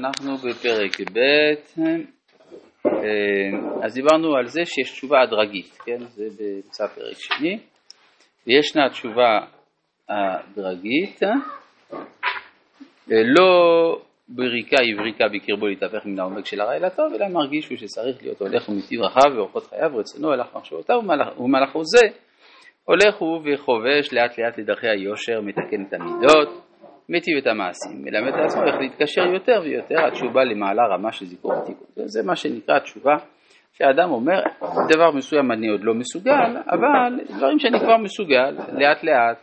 אנחנו בפרק ב', אה, אז דיברנו על זה שיש תשובה הדרגית, כן? זה באמצע פרק שני, וישנה תשובה הדרגית, אה, לא בריקה יבריקה בקרבו להתהפך מן העומק של הרע אל הטוב, אלא מרגיש הוא שצריך להיות הולך ומטיב רחב ואורחות חייו ורצונו הלך מחשבותיו ומלאכו זה. הולך הוא וחובש לאט לאט לדרכי היושר, מתקן את המידות, מיטיב את המעשים, מלמד לעצמו איך להתקשר יותר ויותר עד שהוא בא למעלה רמה של זיכרון ותיקון. זה מה שנקרא תשובה, שהאדם אומר, דבר מסוים אני עוד לא מסוגל, אבל דברים שאני כבר מסוגל, לאט לאט,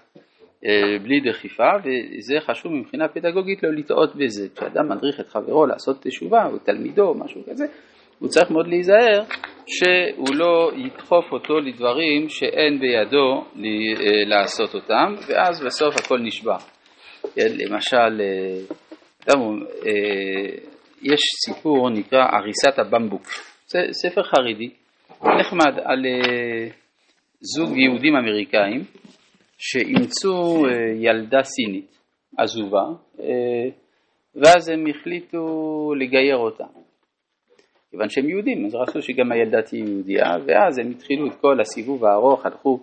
אה, בלי דחיפה, וזה חשוב מבחינה פדגוגית לא לטעות בזה. כשאדם מדריך את חברו לעשות תשובה, או תלמידו, או משהו כזה, הוא צריך מאוד להיזהר שהוא לא ידחוף אותו לדברים שאין בידו אה, לעשות אותם, ואז בסוף הכל נשבע. כן, למשל, גם, אה, אה, יש סיפור נקרא הריסת הבמבוק, זה ספר חרדי, נחמד, על אה, זוג יהודים אמריקאים שאימצו ילדה סינית עזובה, ואז הם החליטו לגייר אותה. כיוון שהם יהודים, אז רצו שגם הילדה תהיה יהודייה, ואז הם התחילו את כל הסיבוב הארוך, הלכו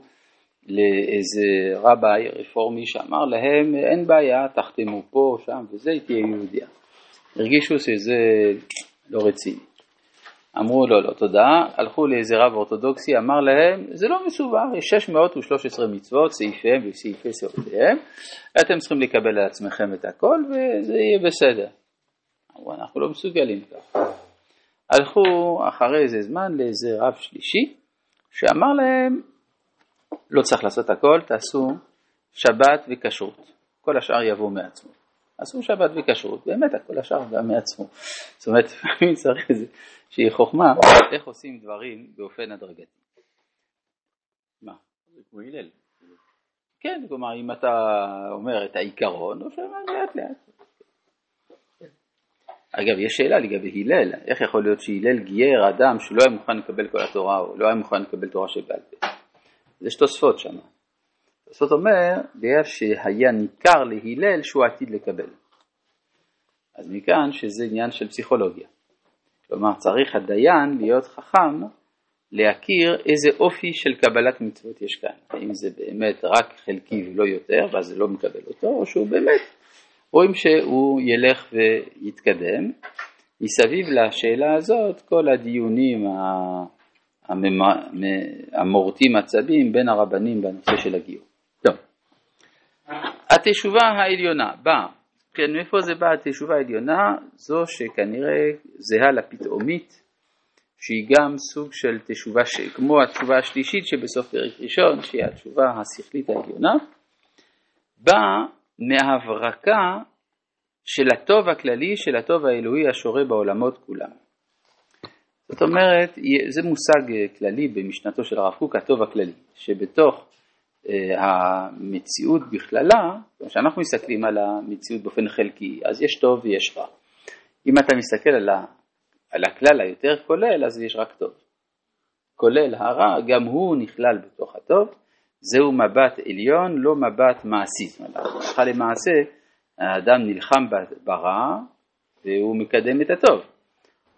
לאיזה רביי רפורמי שאמר להם אין בעיה, תחתמו פה, שם וזה, תהיה יהודיה. הרגישו שזה לא רציני. אמרו לא, לא תודה, הלכו לאיזה רב אורתודוקסי, אמר להם זה לא מסובך, יש 613 מצוות, סעיפיהם וסעיפי סעותיהם, אתם צריכים לקבל על עצמכם את הכל וזה יהיה בסדר. אמרו אנחנו לא מסוגלים ככה. הלכו אחרי איזה זמן לאיזה רב שלישי, שאמר להם לא צריך לעשות הכל, תעשו שבת וכשרות, כל השאר יבוא מעצמו. עשו שבת וכשרות, באמת כל השאר בא מעצמו. זאת אומרת, לפעמים צריך איזה שהיא חוכמה, איך עושים דברים באופן הדרגתי. מה? זה כמו הלל. כן, כלומר, אם אתה אומר את העיקרון, או שאומר לאט לאט. אגב, יש שאלה לגבי הלל, איך יכול להיות שהלל גייר אדם שלא היה מוכן לקבל כל התורה, או לא היה מוכן לקבל תורה שבעל פה? יש תוספות שם. תוספות אומר, בגלל שהיה ניכר להלל שהוא עתיד לקבל. אז מכאן שזה עניין של פסיכולוגיה. כלומר, צריך הדיין להיות חכם להכיר איזה אופי של קבלת מצוות יש כאן. האם זה באמת רק חלקי ולא יותר, ואז זה לא מקבל אותו, או שהוא באמת, רואים שהוא ילך ויתקדם. מסביב לשאלה הזאת, כל הדיונים המורטים עצבים בין הרבנים בנושא של הגיור. טוב, התשובה העליונה באה, כן, מאיפה זה בא התשובה העליונה? זו שכנראה זהה לפתאומית, שהיא גם סוג של תשובה, ש... כמו התשובה השלישית שבסוף פרק ראשון, שהיא התשובה השכלית העליונה, באה מהברקה של הטוב הכללי, של הטוב האלוהי השורה בעולמות כולם. זאת אומרת, זה מושג אה, כללי במשנתו של הרב קוק, הטוב הכללי, שבתוך אה, המציאות בכללה, כשאנחנו מסתכלים על המציאות באופן חלקי, אז יש טוב ויש רע. אם אתה מסתכל על, ה, על הכלל היותר כולל, אז יש רק טוב. כולל הרע, גם הוא נכלל בתוך הטוב, זהו מבט עליון, לא מבט מעשי. הלכה למעשה, האדם נלחם ברע והוא מקדם את הטוב.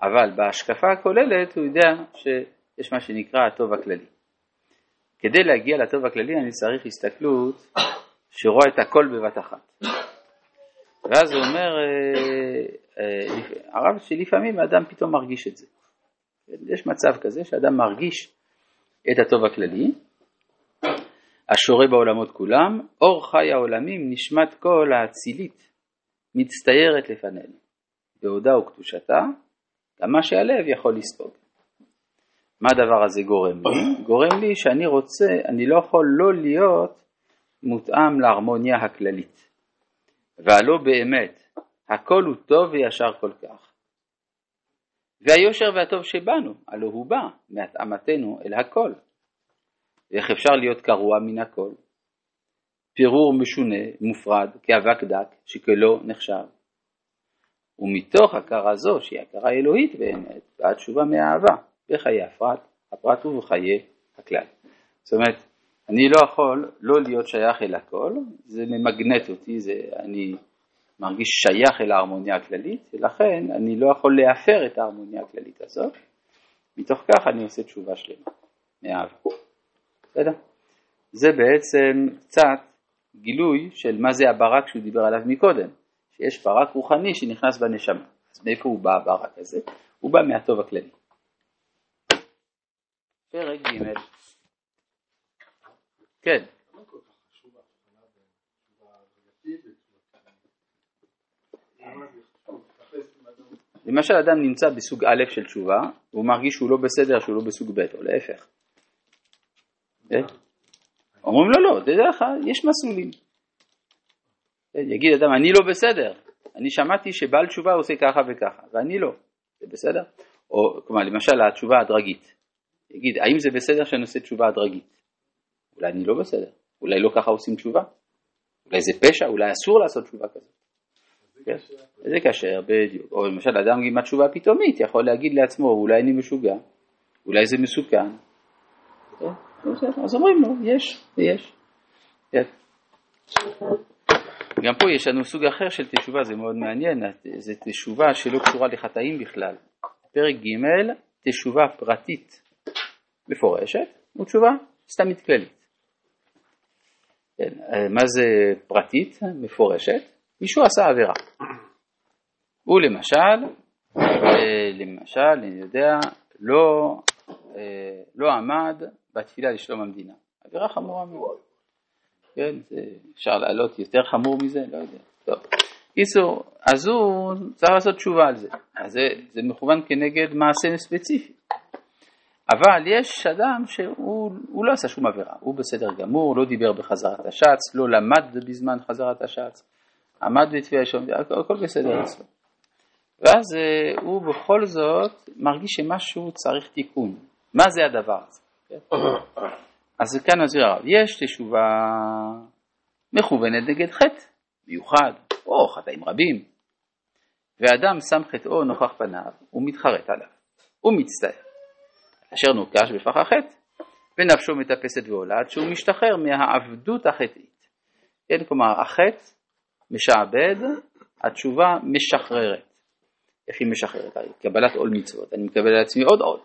אבל בהשקפה הכוללת הוא יודע שיש מה שנקרא הטוב הכללי. כדי להגיע לטוב הכללי אני צריך הסתכלות שרואה את הכל בבת אחת. ואז הוא אומר, אה, אה, הרב שלפעמים האדם פתאום מרגיש את זה. יש מצב כזה שאדם מרגיש את הטוב הכללי, השורה בעולמות כולם, אור חי העולמים, נשמת כל האצילית, מצטיירת לפנינו, בהודה וקדושתה, גם מה שהלב יכול לספוג. מה הדבר הזה גורם לי? גורם לי שאני רוצה, אני לא יכול לא להיות מותאם להרמוניה הכללית. והלא באמת, הכל הוא טוב וישר כל כך. והיושר והטוב שבנו, הלא הוא בא מהתאמתנו אל הכל. ואיך אפשר להיות קרוע מן הכל? פירור משונה, מופרד, כאבק דק, שכלו נחשב. ומתוך הכרה זו, שהיא הכרה אלוהית באמת, באה תשובה מהאהבה, בחיי הפרט, הפרט ובחיי הכלל. זאת אומרת, אני לא יכול לא להיות שייך אל הכל, זה ממגנט אותי, זה, אני מרגיש שייך אל ההרמוניה הכללית, ולכן אני לא יכול להפר את ההרמוניה הכללית הזאת. מתוך כך אני עושה תשובה שלמה, מאהבה. בסדר? זה בעצם קצת גילוי של מה זה הברק שהוא דיבר עליו מקודם, שיש ברק רוחני שנכנס בנשמה. אז מאיפה הוא בא הברק הזה? הוא בא מהטוב הכללי. פרק ג' כן. למשל אדם נמצא בסוג א' של תשובה, הוא מרגיש שהוא לא בסדר, שהוא לא בסוג ב', או להפך. כן? אומרים לו לא, תדע לך, יש מסלולים. כן, יגיד אדם, אני לא בסדר, אני שמעתי שבעל תשובה עושה ככה וככה, ואני לא, זה בסדר? או כלומר, למשל התשובה הדרגית, יגיד, האם זה בסדר שאני עושה תשובה הדרגית? אולי אני לא בסדר, אולי לא ככה עושים תשובה, אולי זה פשע, אולי אסור לעשות תשובה כזאת. כן? זה כשר, בדיוק. או למשל אדם עם התשובה פתאומית יכול להגיד לעצמו, אולי אני משוגע, אולי זה מסוכן. כן? אז אומרים לו, יש, יש. גם פה יש לנו סוג אחר של תשובה, זה מאוד מעניין, זה תשובה שלא קשורה לחטאים בכלל. פרק ג', תשובה פרטית מפורשת, ותשובה סתם מתכלית. כן, מה זה פרטית, מפורשת? מישהו עשה עבירה. הוא למשל, אה, למשל, אני יודע, לא, אה, לא עמד בתפילה לשלום המדינה. עבירה חמורה מאוד. כן, זה, אפשר לעלות יותר חמור מזה? לא יודע. טוב. קיצור, אז הוא צריך לעשות תשובה על זה. אז זה, זה מכוון כנגד מעשה ספציפי. אבל יש אדם שהוא לא עשה שום עבירה, הוא בסדר גמור, לא דיבר בחזרת השץ, לא למד בזמן חזרת השץ, עמד בתפילה לשלום, הכל, בסדר אצלו. ואז אה, הוא בכל זאת מרגיש שמשהו צריך תיקון. מה זה הדבר הזה? אז כאן מסביר הרב, יש תשובה מכוונת נגד חטא מיוחד, או חטאים רבים, ואדם שם חטאו נוכח פניו, הוא מתחרט עליו, הוא מצטער, אשר נוקש בפח החטא, ונפשו מטפסת ועולה עד שהוא משתחרר מהעבדות החטאית. כן, כלומר, החטא משעבד, התשובה משחררת. איך היא משחררת? קבלת עול מצוות, אני מקבל על עצמי עוד עול.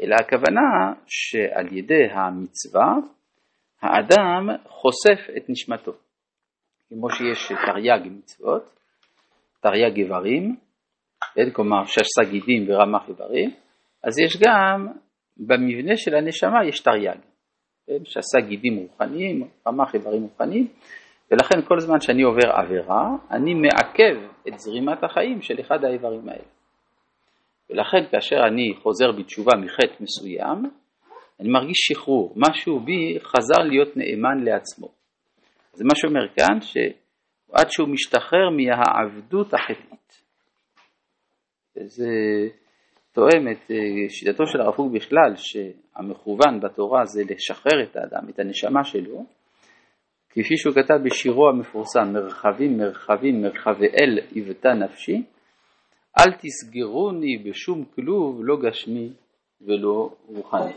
אלא הכוונה שעל ידי המצווה האדם חושף את נשמתו. כמו שיש תרי"ג מצוות, תרי"ג איברים, כלומר שס"ה גידים ורמ"ח איברים, אז יש גם במבנה של הנשמה יש תרי"ג, כן, שס"ה גידים רוחניים, רמ"ח איברים רוחניים, ולכן כל זמן שאני עובר עבירה, אני מעכב את זרימת החיים של אחד האיברים האלה. ולכן כאשר אני חוזר בתשובה מחטא מסוים, אני מרגיש שחרור, משהו בי חזר להיות נאמן לעצמו. זה מה שאומר כאן, שעד שהוא משתחרר מהעבדות החטאית. זה תואם את אה, שיטתו של הרב קוק בכלל, שהמכוון בתורה זה לשחרר את האדם, את הנשמה שלו, כפי שהוא כתב בשירו המפורסם, מרחבים מרחבים מרחבי אל היוותה נפשי, אל תסגרוני בשום כלוב לא גשמי ולא רוחני.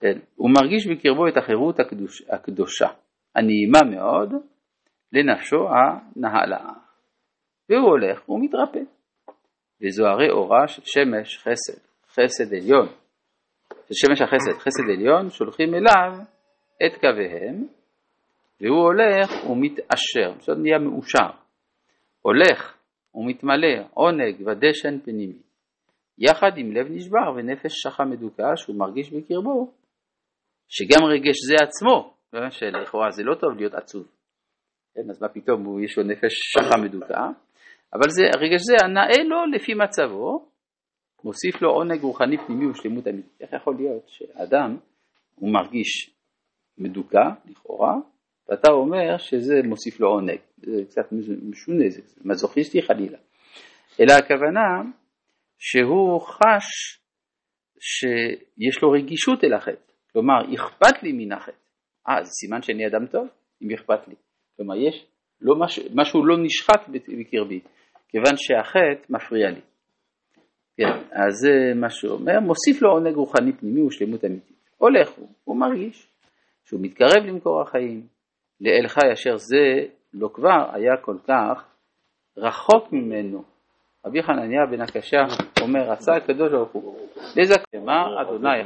כן, הוא מרגיש בקרבו את החירות הקדוש, הקדושה, הנעימה מאוד, לנפשו הנהלה. והוא הולך ומתרפא. וזוהרי אורה של שמש חסד, חסד עליון, של שמש החסד, חסד עליון, שולחים אליו את קוויהם, והוא הולך ומתעשר, זאת נהיה מאושר. הולך ומתמלא עונג ודשן פנימי, יחד עם לב נשבר ונפש שחה מדוכא שהוא מרגיש בקרבו, שגם רגש זה עצמו, שלכאורה זה לא טוב להיות עצוב, כן, אז מה פתאום יש לו נפש שחה מדוכא, אבל זה, הרגש זה הנאה לו לפי מצבו, מוסיף לו עונג רוחני פנימי ושלמות אמיתית. איך יכול להיות שאדם הוא מרגיש מדוכא, לכאורה, ואתה אומר שזה מוסיף לו עונג, קצת משונה, זה מזוכיסטי חלילה. אלא הכוונה שהוא חש שיש לו רגישות אל החטא, כלומר אכפת לי מן החטא. אה, זה סימן שאני אדם טוב, אם אכפת לי. כלומר יש לא משהו, משהו לא נשחט בקרבי, כיוון שהחטא מפריע לי. כן, אז זה מה שהוא אומר, מוסיף לו עונג רוחני פנימי ושלמות אמיתית. הולך הוא, הוא מרגיש שהוא מתקרב למקור החיים, לאל חי אשר זה לא כבר היה כל כך רחוק ממנו. רבי חנניה בן הקשה אומר, רצה הקדוש ברוך הוא, לזכמה אדוני